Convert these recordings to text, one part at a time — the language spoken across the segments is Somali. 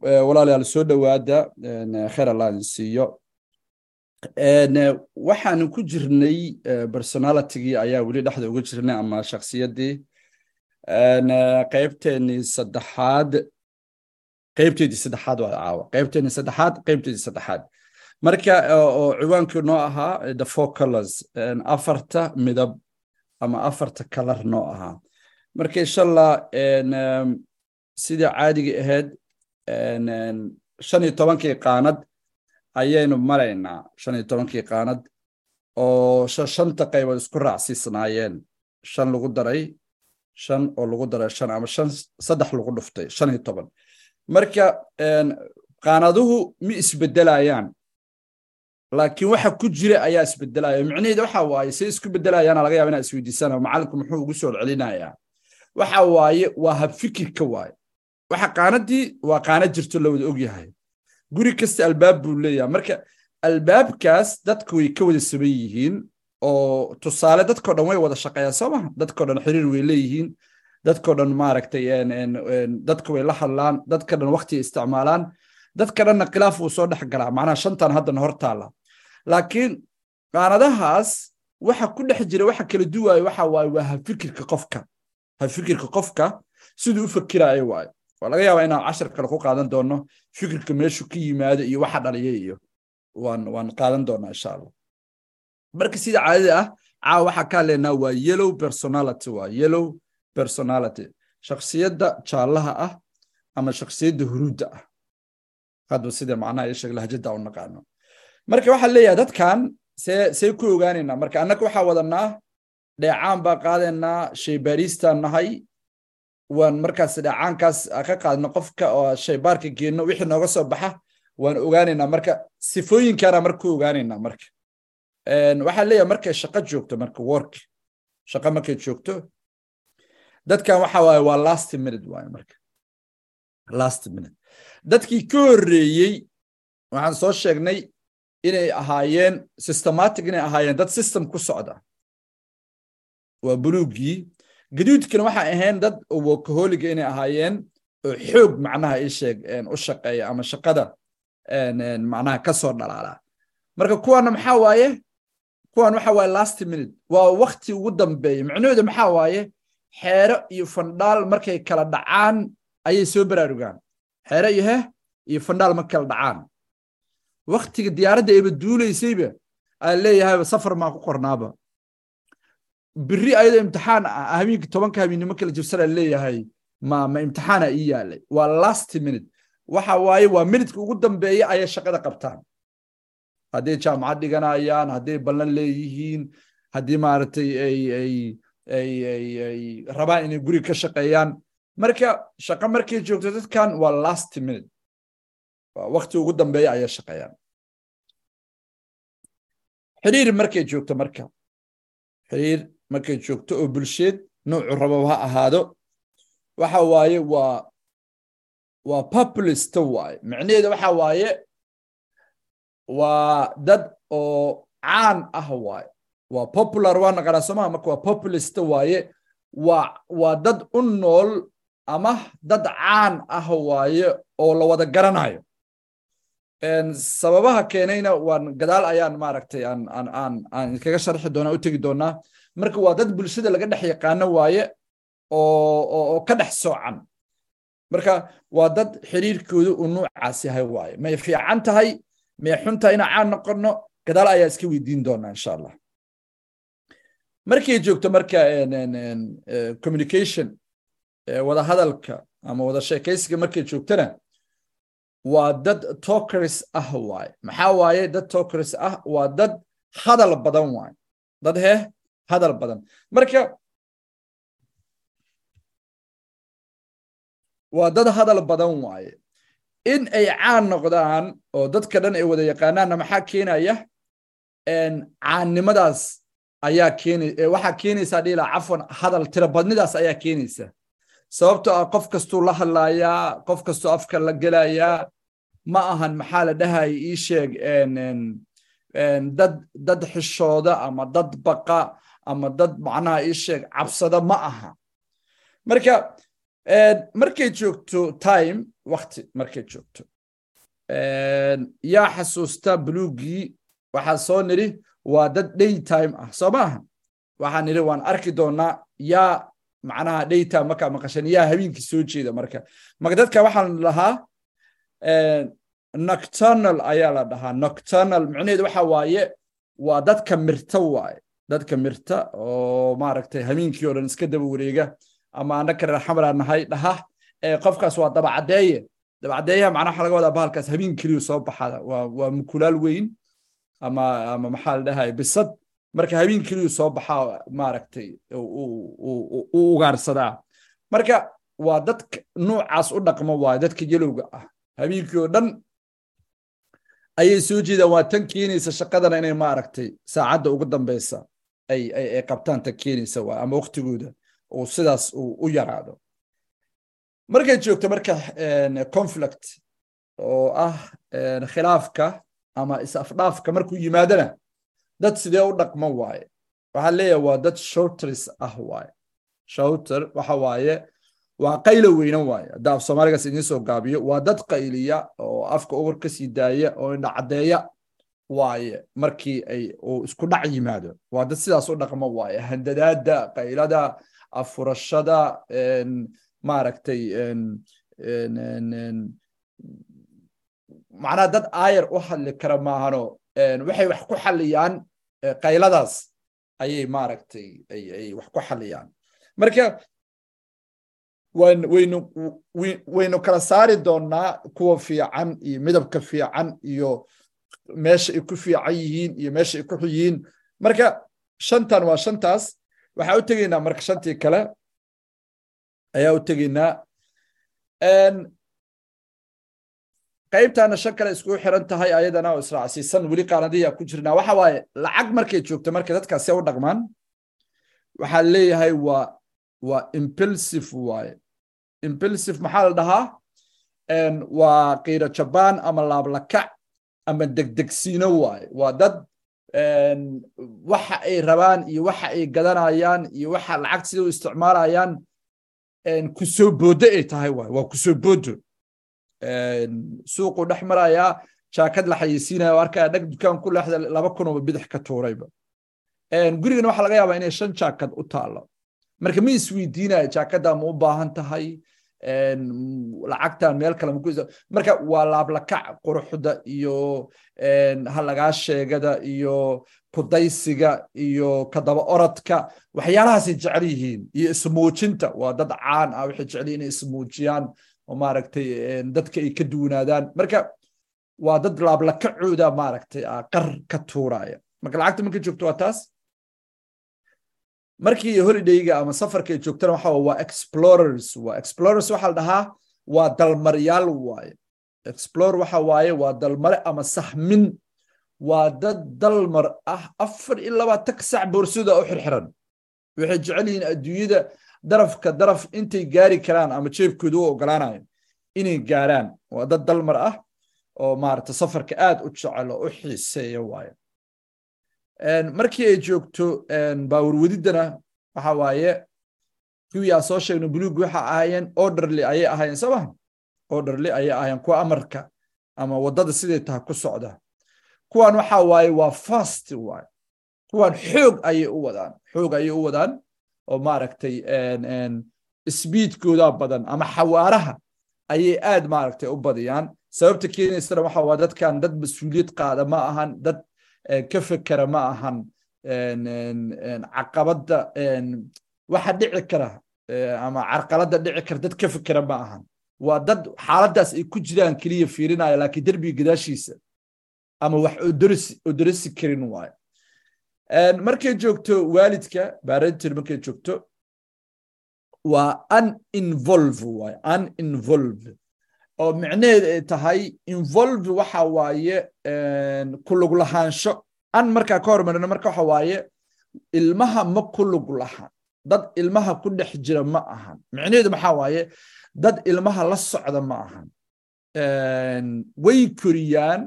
walaalayaal soo dhowaada kheer idin siiyo. Waxaanu ku jirnay personalitigii ayaa weli dhexda uga jirnay ama shaksiyadii qaybteenii saddexaad qaybteedii saddexaad waa caawa. Qaybteenii saddexaad qaybteedii saddexaad. Marka oo ciwaankii noo ahaa the four colors. Afarta midab ama afarta kalar noo ahaa. Marka insha allah sidii caadiga ahayd shan iyo tobankii qaanad ayaynu maraynaa shan iyo tobankii qaanad oo shanta qaybood isku raacsiisnaayeen shan lagu daray shan oo lagu daray shan ama shan saddex lagu dhuftay shan iyo toban. Marka qaanaduhu ma isbedelayaan laakiin waxa ku jira ayaa isbedelaya. Micnaheeda waxa waaye say isku bedelayaana laga yaaba inaa isweydiisana macallinku muxuu ugu soo celinayaa. Waxa waaye waa habfikirka waaye waxa qaanadii waa qaanad jirto la wada ogyahay. Guri kasta albaab buu leeyahay. Marka albaabkaas dadku way ka wada saban yihiin oo tusaale dadkao dhan way wada shaqeeyaan soo maha dadkao dhan xiriir way leeyihiin. Dadkao dhan maaragtay dadka way la hadlaan. Dadka dhan wakti isticmaalaan. Dadka dhanna khilaaf wuu soo dhex macnaha shantan haddana hor laakiin qaanadahaas waxa ku dhex jira waxa kala duwaayo waxa waaye waa hafikirka qofka. Hafikirka qofka siduu u fakiraayo waayo waa laga yaabaa inaan cashar kale ku qaadan doono fikirka meeshu ka yimaado iyo waxa dhaliya iyo waan qaadan doonaa insha allah. Marka sida caadada ah caawa waxaa ka hadlaynaa waa yellow personality waa yellow personality. Shaksiyadda jaallaha ah ama shaksiyadda huruudda ah. Hadba sida macnaha iyo sheeg lahjada u naqaano. Marka waxaa leeyahay dadkan see see ku ogaanaynaa marka annaga waxaa wadanaa dheecaan baa qaadaynaa shaybaariistaan nahay waan markaas dheecaankaas ka qaadno qofka oo shaybaarka geenno wixii nooga soo baxa waan ogaanaynaa marka sifooyinkaana marka ogaanaynaa marka. Waxaa leeyahay markay shaqo joogto marka work shaqo markay joogto dadkan waxa waaye waa last minute waaye marka. Last minute. Dadkii ka horreeyey waxaan soo sheegnay inay ahaayeen systematic inay ahaayeen dad system ku socda. Waa buluugii gaduudkana waxay ahayn dad workaholiga inay ahaayeen oo xoog macnaha ii sheeg u shaqeeya ama shaqada macnaha ka soo dhalaala. Marka kuwana maxaa waaye? Kuwan waxa waaye last minute. Waa wakti ugu dambeeya micnahooda maxaa waaye? Xeero iyo fandhaal markay kala dhacaan ayay soo baraarugaan. Xeero iyo heh iyo fandhaal markay kala dhacaan. Waktiga diyaaradda ayba duulaysayba aa leeyahayba safar maa ku qornaaba biri ayadoo imtixaan habeenkii tobanka habeennimo kala jibsana leeyahay ma imtixaana ii yaalay. Waa last minute. Waxa waaye waa minidka ugu dambeeya ayay shaqada qabtaan. Hadday jaamacad dhiganayaan hadday ballan leeyihiin haddii maaragtay ay rabaan inay guriga ka shaqeeyaan. Marka shaqo markay joogto dadkan waa last minute. Wakti ugu dambeeya ayay shaqeeyaan. Xiriir markay joogto marka. Xiriir markay joogto oo bulsheed noocu rabo ha ahaado. Waxa waaye waa waa populista waaye. Micnaheeda waxa waaye waa dad oo caan ah waaye. Waa popular waa naqanaa somaha marka waa populista waaye waa waa dad u nool ama dad caan ah waaye oo la wada garanayo. Sababaha keenayna waan gadaal ayaan maaragtay aan aan aan aan kaga sharxi doonaa u tegi doonaa marka waa dad bulshada laga dhex yaqaano waaye oo ka dhex soocan marka waa dad xiriirkooda uu nuucaas yahay waaye. May fiican tahay may xun tahay inaan caan noqono gadaal ayaa iska weydiin doonaa insha allah. Markay joogto marka communication wada hadalka ama wada sheekaysiga markay joogtana waa dad talkers ah waaye. Maxaa waaye? Dad talkers ah waa dad hadal badan waaye. Dad heh hadal badan. Marka waa dad hadal badan waaye. In ay caan noqdaan oo dadka dhan ay wada yaqaanaanna maxaa keenaya? Caannimadaas ayaa keena waxaa keenaysaa dhiila cafwan hadal tira badnidaas ayaa keenaysa. Sababtoo ah qof kastuu la hadlaayaa qof kastuu afka la gelayaa ma ahan maxaa la dhahaya ii sheeg dad dad xishooda ama dad baqa ama dad macnaha ii sheeg cabsada ma aha. Marka markay joogto time wakti markay joogto. Yaa xasuusta buluugii waxaa soo nidhi waa dad day time ah soo maaha waxaan nidhi waan arki doonaa yaa macnaha day time markaa maqashan yaa habeenkii soo jeeda marka marka dadka waxaan lahaa nocturnal ayaa la dhahaa. Nocturnal micnaheedu waxa waaye waa dadka mirta waaye. Dadka mirta oo maaragtay habeenkii oo dhan iska daba wareega ama annaka reer xamaraa nahay qofkaas waa dabacadeeye dabacadeeyaha macnaha waxa laga wadaa bahalkaas habeen soo baxada waa mukulaal weyn ama ama maxaa la dhahay bisad. Marka habeen keliyu soo baxaa maaragtay u ugaarsadaa. Marka waa dadka nuucaas u dhaqmo waaye dadka yelowga ah. Habeenkii oo dhan ayay soo jeedaan waa tan keenaysa shaqadana inay maaragtay saacadda ugu dambeysa ay qabtaan tan keenaysa ama waktigooda uu sidaas u yaraado. Markay joogto marka conflict oo ah khilaafka ama is-afdhaafka markuu yimaadana dad sidee u dhaqmo waaye? Waxaa leeyahay waa dad shorters ah waaye. Shorter waxa waaye waa qayla weyna waaye hadda af soomaaligaas idiin soo gaabiyo waa dad qayliya oo afka ugur ka sii daaya oo indha caddeeya waaye markii ay isku dhac yimaado. Waa dad sidaas u dhaqmo waaye. Handadaada qaylada afurashada maaragtay macnaha dad aayar u hadli kara maahano waxay wax ku xalliyaan qayladaas ayay maaragtay ay wax ku xalliyaan. Marka waynu kala saari doonnaa kuwa fiican iyo midabka fiican iyo meesha ay ku fiican yihiin iyo meesha ay ku xun yihiin marka shantan waa shantaas. Waxaa u tegaynaa marka shantii kale. Ayaa u tegaynaa. Qaybtaana shan kale iskugu xiran tahay ayadana oo israacsiisan weli qaanadiyaa ku jirnaa waxa waaye lacag markay joogto marka dadkaas see u dhaqmaan waxaa leeyahay waa waa impulsive waaye impulsive maxaa la dhahaa waa qiiro jabaan ama laablakac ama degdegsiino waaye waa dad waxa ay rabaan iyo waxa ay gadanayaan iyo waxa lacag sida u isticmaalayaan ku soo booddo ay tahay waaye waa ku soo booddo. Suuquu dhex marayaa jaakad la xayeysiinaya oo arkaya dhag dukaan ku leexda laba kunoo bidix ka tuurayba. Gurigana waxaa laga yaabaa inay shan jaakad u taallo. Marka ma isweydiinaya jaakaddaa ma u baahan tahay lacagtan meel kale maku marka waa laablakac quruxda iyo halagaa sheegada iyo kudaysiga iyo kadaba orodka waxyaalahaasay jecel yihiin iyo ismuujinta. Waa dad caan ah waxay jecel inay ismuujiyaan oo maaragtay dadka ay ka duwanaadaan. Marka waa dad laablakacooda maaragtay qar ka tuuraya. Marka lacagta markay joogto waa taas markii holidayga ama safarka ay joogtana waxa waa explorers waa explorers waxa la dhahaa waa dalmaryaal waaye. Explore waxa waaye waa dalmare ama sahmin waa dad dalmar ah afar iyo labaatan sac boorsada u xirxiran. Waxay jecel yihiin adduunyada darafka daraf intay gaari karaan ama jeebkooda u ogolaanayo inay gaaraan. Waa dad dalmar ah oo maarata safarka aad u jecel oo u xiiseeya waaye markii ay joogto baawarwadiddana waxa waaye kuwii aan soo sheegno buluug waxa ahaayeen orderly ayay ahaayeen sooma orderly ayay ahaayeen kuwa amarka ama waddada siday tahay ku socda. Kuwan waxa waaye waa fast waaye kuwan xoog ayay u wadaan xoog ayay u wadaan oo maaragtay speedkooda badan ama xawaaraha ayay aad maaragtay u badiyaan. Sababta keenaysana waxa waa dadkan dad mas'uuliyad qaada ma ahan dad ka fekera ma ahan caqabadda waxa dhici kara ama carqaladda dhici kara dad ka fekera ma ahan. Waa dad xaaladdaas ay ku jiraan keliya fiirinaya laakiin derbiga gadaashiisa ama wax odorisi karin waayo. Markay joogto waalidka barentin markay joogto waa uninvolve waaye uninvolve oo micnaheed ay tahay involve waxa waaye ku lug lahaansho. An markaa ka hormarino marka waxa waaye ilmaha ma ku lug lahan dad ilmaha ku dhex jira ma ahan. Micnaheedu maxaa waaye dad ilmaha la socda ma ahan. Way koriyaan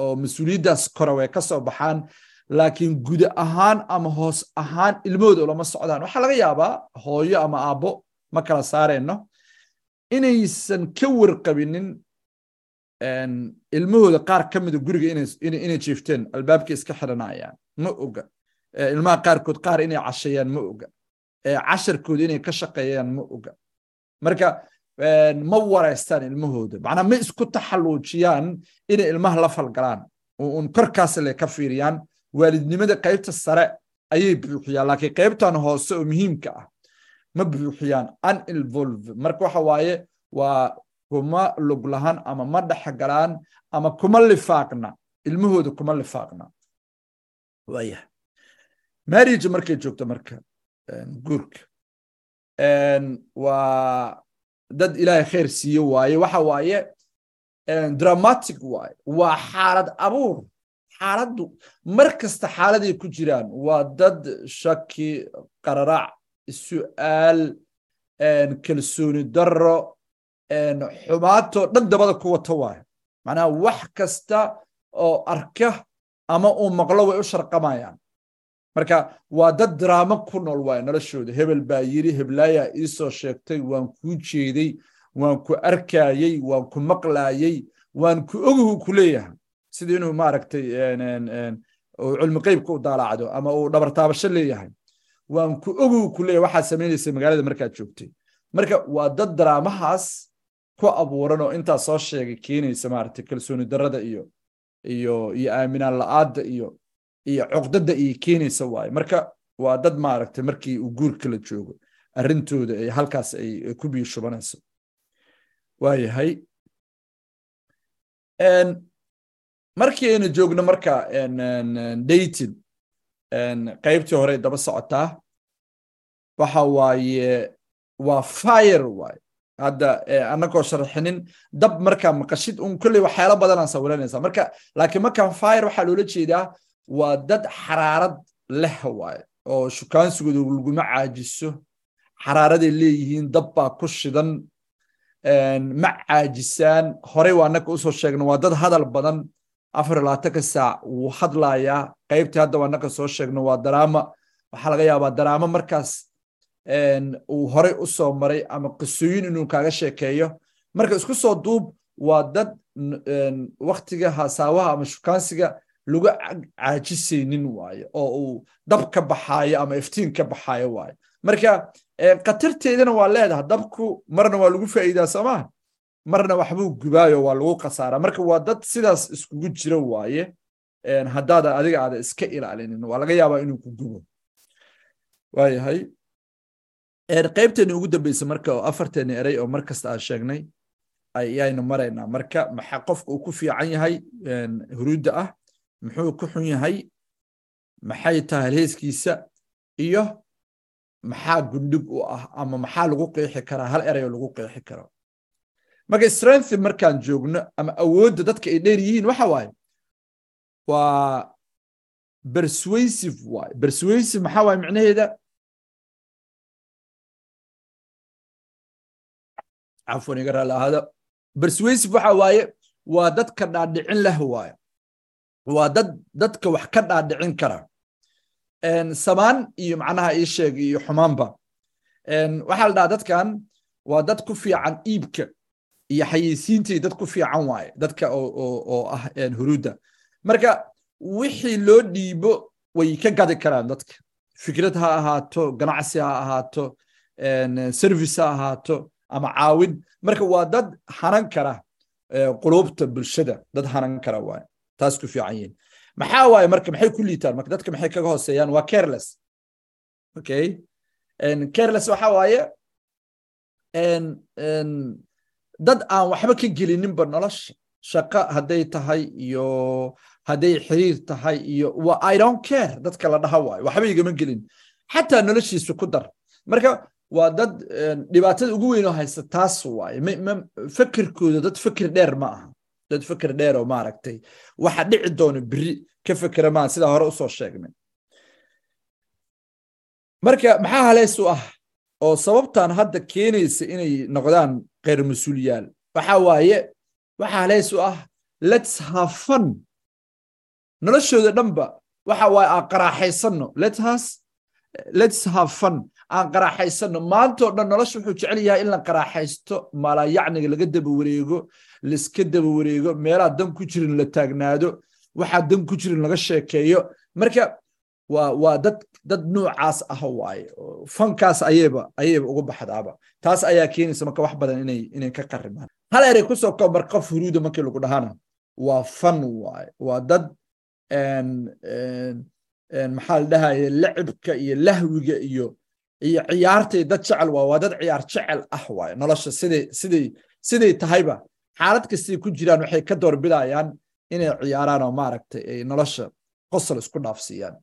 oo mas'uuliyaddaas kore way ka soo baxaan laakiin guda ahaan ama hoos ahaan ilmahooda ulama socdaan. Waxaa laga yaabaa hooyo ama aabbo ma kala saareenno inaysan ka warqabinin ilmahooda qaar ka mida guriga inay jiifteen albaabka iska xiranayaan ma oga. Ilmaha qaarkood qaar inay casheeyaan ma oga. Casharkooda inay ka shaqeeyaan ma oga. Marka ma wareystaan ilmahooda. Macnaa ma isku taxalluujiyaan inay ilmaha la falgalaan. Un korkaas le ka fiiriyaan. Waalidnimada qaybta sare ayay buuxiyaan laakiin qaybtan hoose oo muhiimka ah ma buuxiyaan uninvolve marka waxa waaye waa kuma lug lahan ama ma dhexgalaan ama kuma lifaaqna. Ilmahooda kuma lifaaqna. Waayah marriage markay joogto marka guurka waa dad ilaahay khayr siiye waaye. Waxa waaye dramatic waaye. Waa xaalad abuur. Xaaladdu mar kasta xaaladay ku jiraan waa dad shaki qararac su'aal kalsooni darro xumaatoo dhan dabada ku wata waayo. Macnaha wax kasta oo arka ama uu maqlo way u sharqamayaan. Marka waa dad daraamo ku nool waayo noloshooda. Hebel baa yiri heblaayaa iisoo sheegtay waan kuu jeeday waan ku arkayey waan ku maqlaayey waan ku oguhu ku leeyahay. Sida inuu maaragtay cilmi qeybka u daalaacdo ama uu dhabartaabasho leeyahay waan ku oguhu ku leeyahay waxaad samaynaysa magaalada markaad joogtay. Marka waa dad daraamahaas ku abuuran oo intaa soo sheegay keenaysa maaragtay kalsooni darrada iyo iyo iyo aaminaan la'aadda iyo iyo cuqdada iyo keenaysa waaye marka waa dad maaragtay markii uu guurka la joogo arrintooda ay halkaas ay ku biyo shubanayso. Waayahay markii aynu joogno marka dating qaybtii hore daba socotaa waxa waaye waa fire waaye. Hadda annagoo sharaxinin dab markaa maqashid un kolley waxyaalo badanaan sawiranaysaa marka laakiin markaan fire waxaa loola jeedaa waa dad xaraarad leh waaye oo shukaansigooda laguma caajiso. Xaraaraday leeyihiin dab baa ku shidan. Ma caajisaan. Horey waa annaka u soo sheegna waa dad hadal badan afar labaatanka saac wuu hadlayaa. Qaybtii hadda waa annaka soo sheegno waa daraama. Waxaa laga yaabaa daraamo markaas uu horey u soo maray ama qisooyin inuu kaaga sheekeeyo. Marka isku soo duub waa dad waktiga hasaawaha ama shukaansiga lagu caajisaynin waayo oo uu dab ka baxaayo ama iftiin ka baxaayo waayo marka khatarteedana waa leedahay. Dabku marna waa lagu faa'iidaa soomaa marna waxbuu gubaayo waa lagu khasaaraa. Marka waa dad sidaas iskugu jira waaye haddaada adiga aada iska ilaalinin waa laga yaabaa inuu ku gubo. Waayahay. Qaybteeni ugu dambeysa marka oo afarteeni erey oo mar kasta aan sheegnay ayaynu maraynaa. Marka maxaa qofka uu ku fiican yahay huruudda ah muxuu ku xun yahay maxay tahay heeskiisa iyo maxaa gundhig u ah ama maxaa lagu qeexi karaa hal erey oo lagu qeexi karo marka strength markaan joogno ama awoodda dadka ay dheer yihiin waxa waaye waa persuasive waaye. Persuasive maxaa waaye micnaheeda cafwan iga raali ahaada persuasive waxa waaye waa dadka dhaadhicin leh waaye. Waa dad dadka wax ka dhaadhicin kara. Samaan iyo macnaha ii sheeg iyo xumaanba. Waxaa la dhahaa dadkan waa dad ku fiican iibka iyo xayeysiintii dad ku fiican waaye dadka oo ah huruudda. Marka wixii loo dhiibo way ka gadi karaan dadka. Fikrad ha ahaato ganacsi ha ahaato service ha ahaato ama caawin. Marka waa dad hanan kara qulubta bulshada dad hanan kara waaye taas ku fiican yihiin. Maxaa waaye marka maxay ku liitaan? Marka dadka maxay kaga hooseeyaan? Waa careless. Okay? Careless waxa waaye dad aan waxba ka gelininba nolosha. Shaqo hadday tahay iyo hadday xiriir tahay iyo i don't care. Dadka la dhaha waayo. Waxba igama gelin. Xataa noloshiisa ku dar. Marka waa dad dhibaatada ugu weyn oo haysta taas waaye fikirkooda dad fikir dheer ma aha. Dad fikir dheer oo maaragtay waxa dhici doono beri ka fikira maa sidaa hore u soo sheegnay. Marka maxaa haleys u ah? Oo sababtan hadda keenaysa inay noqdaan kheyr mas'uuliyaal waxa waaye waxa haleys u ah lets have fun. Noloshooda dhanba waxa waaye aan qaraaxaysanno. Let's let's have fun. Aan qaraaxaysano maantoo dhan nolosha wuxuu jecel yahay in la qaraaxaysto. Malayacniga laga daba wareego laiska daba wareego meelaha dan ku jirin la taagnaado waxaa dan ku jirin laga sheekeeyo. Marka waa dad dad noocaas ah waaye fankaas ayayba ayayba uga baxdaaba. Taas ayaa keenaysa marka wax badan inay ka qaribaan hal erey ku soo koobar qof huruuda markii lagu dhahana waa fan waaye waa dad maxaa la dhahaye lacibka iyo lahwiga iyo iyo ciyaartay dad jecel waa waa dad ciyaar jecel ah waaye nolosha siday siday siday tahayba. Xaalad kastay ku jiraan waxay ka doorbidayaan inay ciyaaraan oo maaragtay ay nolosha qosol isku dhaafsiiyaan